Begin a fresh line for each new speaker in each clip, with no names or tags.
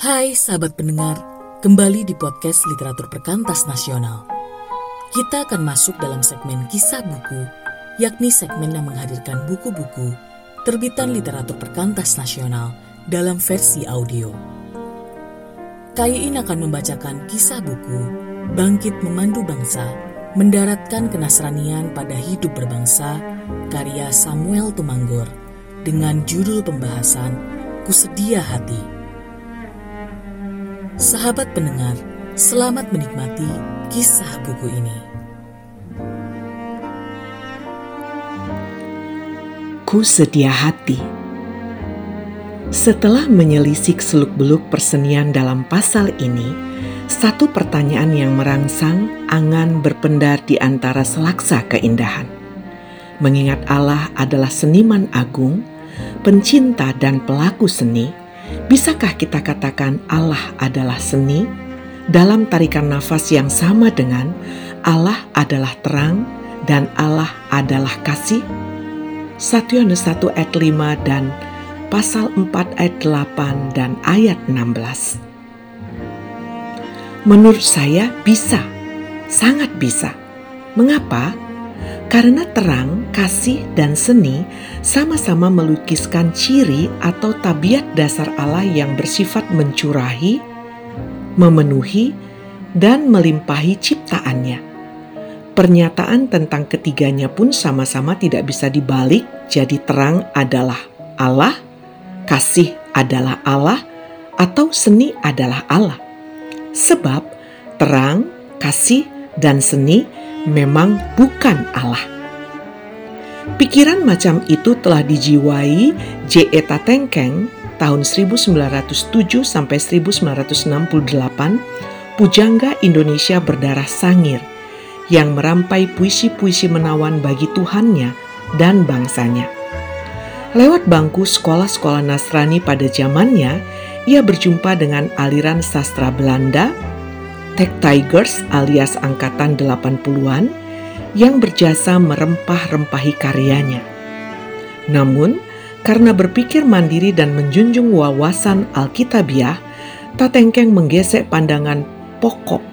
Hai sahabat pendengar, kembali di podcast Literatur Perkantas Nasional. Kita akan masuk dalam segmen kisah buku, yakni segmen yang menghadirkan buku-buku terbitan literatur perkantas nasional dalam versi audio. Kayin akan membacakan kisah buku Bangkit Memandu Bangsa, Mendaratkan Kenasranian pada Hidup Berbangsa, karya Samuel Tumanggor, dengan judul pembahasan Kusedia Hati. Sahabat pendengar, selamat menikmati kisah buku ini.
Ku sedia hati. Setelah menyelisik seluk-beluk persenian dalam pasal ini, satu pertanyaan yang merangsang angan berpendar di antara selaksa keindahan. Mengingat Allah adalah seniman agung, pencinta dan pelaku seni, Bisakah kita katakan Allah adalah seni? Dalam tarikan nafas yang sama dengan Allah adalah terang dan Allah adalah kasih? 1 Yohanes 1 ayat 5 dan pasal 4 ayat 8 dan ayat 16. Menurut saya bisa, sangat bisa. Mengapa? Karena terang, kasih, dan seni sama-sama melukiskan ciri atau tabiat dasar Allah yang bersifat mencurahi, memenuhi, dan melimpahi ciptaannya. Pernyataan tentang ketiganya pun sama-sama tidak bisa dibalik, jadi terang adalah Allah, kasih adalah Allah, atau seni adalah Allah. Sebab terang, kasih, dan seni memang bukan Allah. Pikiran macam itu telah dijiwai J.E. Tatengkeng tahun 1907 sampai 1968 pujangga Indonesia berdarah sangir yang merampai puisi-puisi menawan bagi Tuhannya dan bangsanya. Lewat bangku sekolah-sekolah Nasrani pada zamannya, ia berjumpa dengan aliran sastra Belanda Tech Tigers alias angkatan 80-an yang berjasa merempah-rempahi karyanya. Namun, karena berpikir mandiri dan menjunjung wawasan Alkitabiah, Tatengkeng menggesek pandangan pokok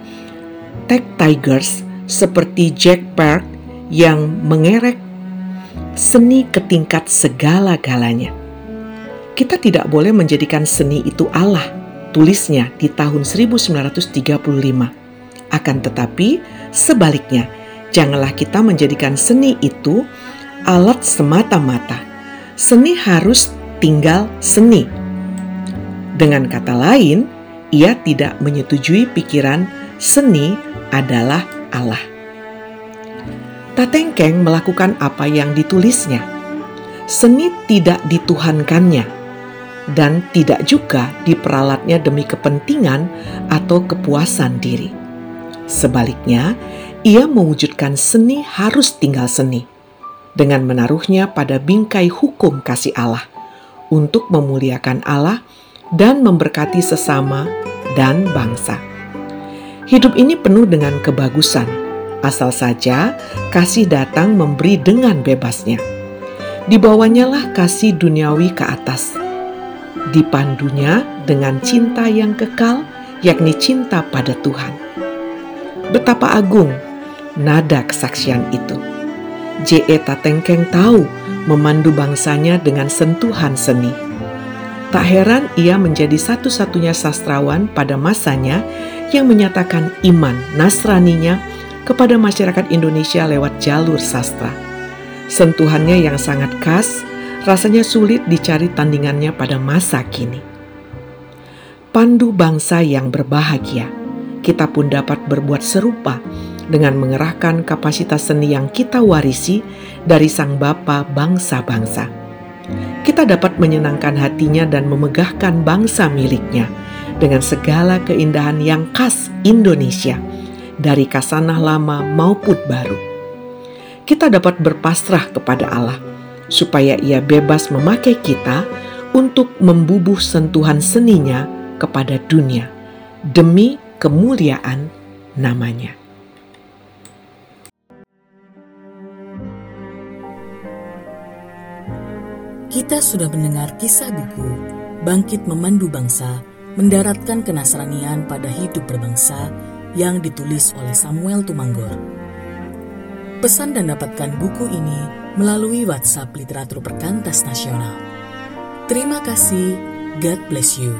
Tech Tigers seperti Jack Park yang mengerek seni ke tingkat segala-galanya. Kita tidak boleh menjadikan seni itu Allah, tulisnya di tahun 1935. Akan tetapi, sebaliknya, janganlah kita menjadikan seni itu alat semata-mata. Seni harus tinggal seni. Dengan kata lain, ia tidak menyetujui pikiran seni adalah Allah. Tatengkeng melakukan apa yang ditulisnya. Seni tidak dituhankannya dan tidak juga diperalatnya demi kepentingan atau kepuasan diri. Sebaliknya, ia mewujudkan seni harus tinggal seni dengan menaruhnya pada bingkai hukum kasih Allah untuk memuliakan Allah dan memberkati sesama dan bangsa. Hidup ini penuh dengan kebagusan, asal saja kasih datang memberi dengan bebasnya. Dibawanya lah kasih duniawi ke atas, dipandunya dengan cinta yang kekal, yakni cinta pada Tuhan. Betapa agung nada kesaksian itu. J.E. Tatengkeng tahu memandu bangsanya dengan sentuhan seni. Tak heran ia menjadi satu-satunya sastrawan pada masanya yang menyatakan iman Nasraninya kepada masyarakat Indonesia lewat jalur sastra. Sentuhannya yang sangat khas rasanya sulit dicari tandingannya pada masa kini. Pandu bangsa yang berbahagia, kita pun dapat berbuat serupa dengan mengerahkan kapasitas seni yang kita warisi dari Sang Bapa bangsa-bangsa. Kita dapat menyenangkan hatinya dan memegahkan bangsa miliknya dengan segala keindahan yang khas Indonesia, dari kasanah lama maupun baru. Kita dapat berpasrah kepada Allah supaya ia bebas memakai kita untuk membubuh sentuhan seninya kepada dunia demi kemuliaan namanya.
Kita sudah mendengar kisah buku Bangkit Memandu Bangsa, mendaratkan kenasranian pada hidup berbangsa yang ditulis oleh Samuel Tumanggor. Pesan dan dapatkan buku ini melalui WhatsApp Literatur Perkantas Nasional. Terima kasih, God bless you.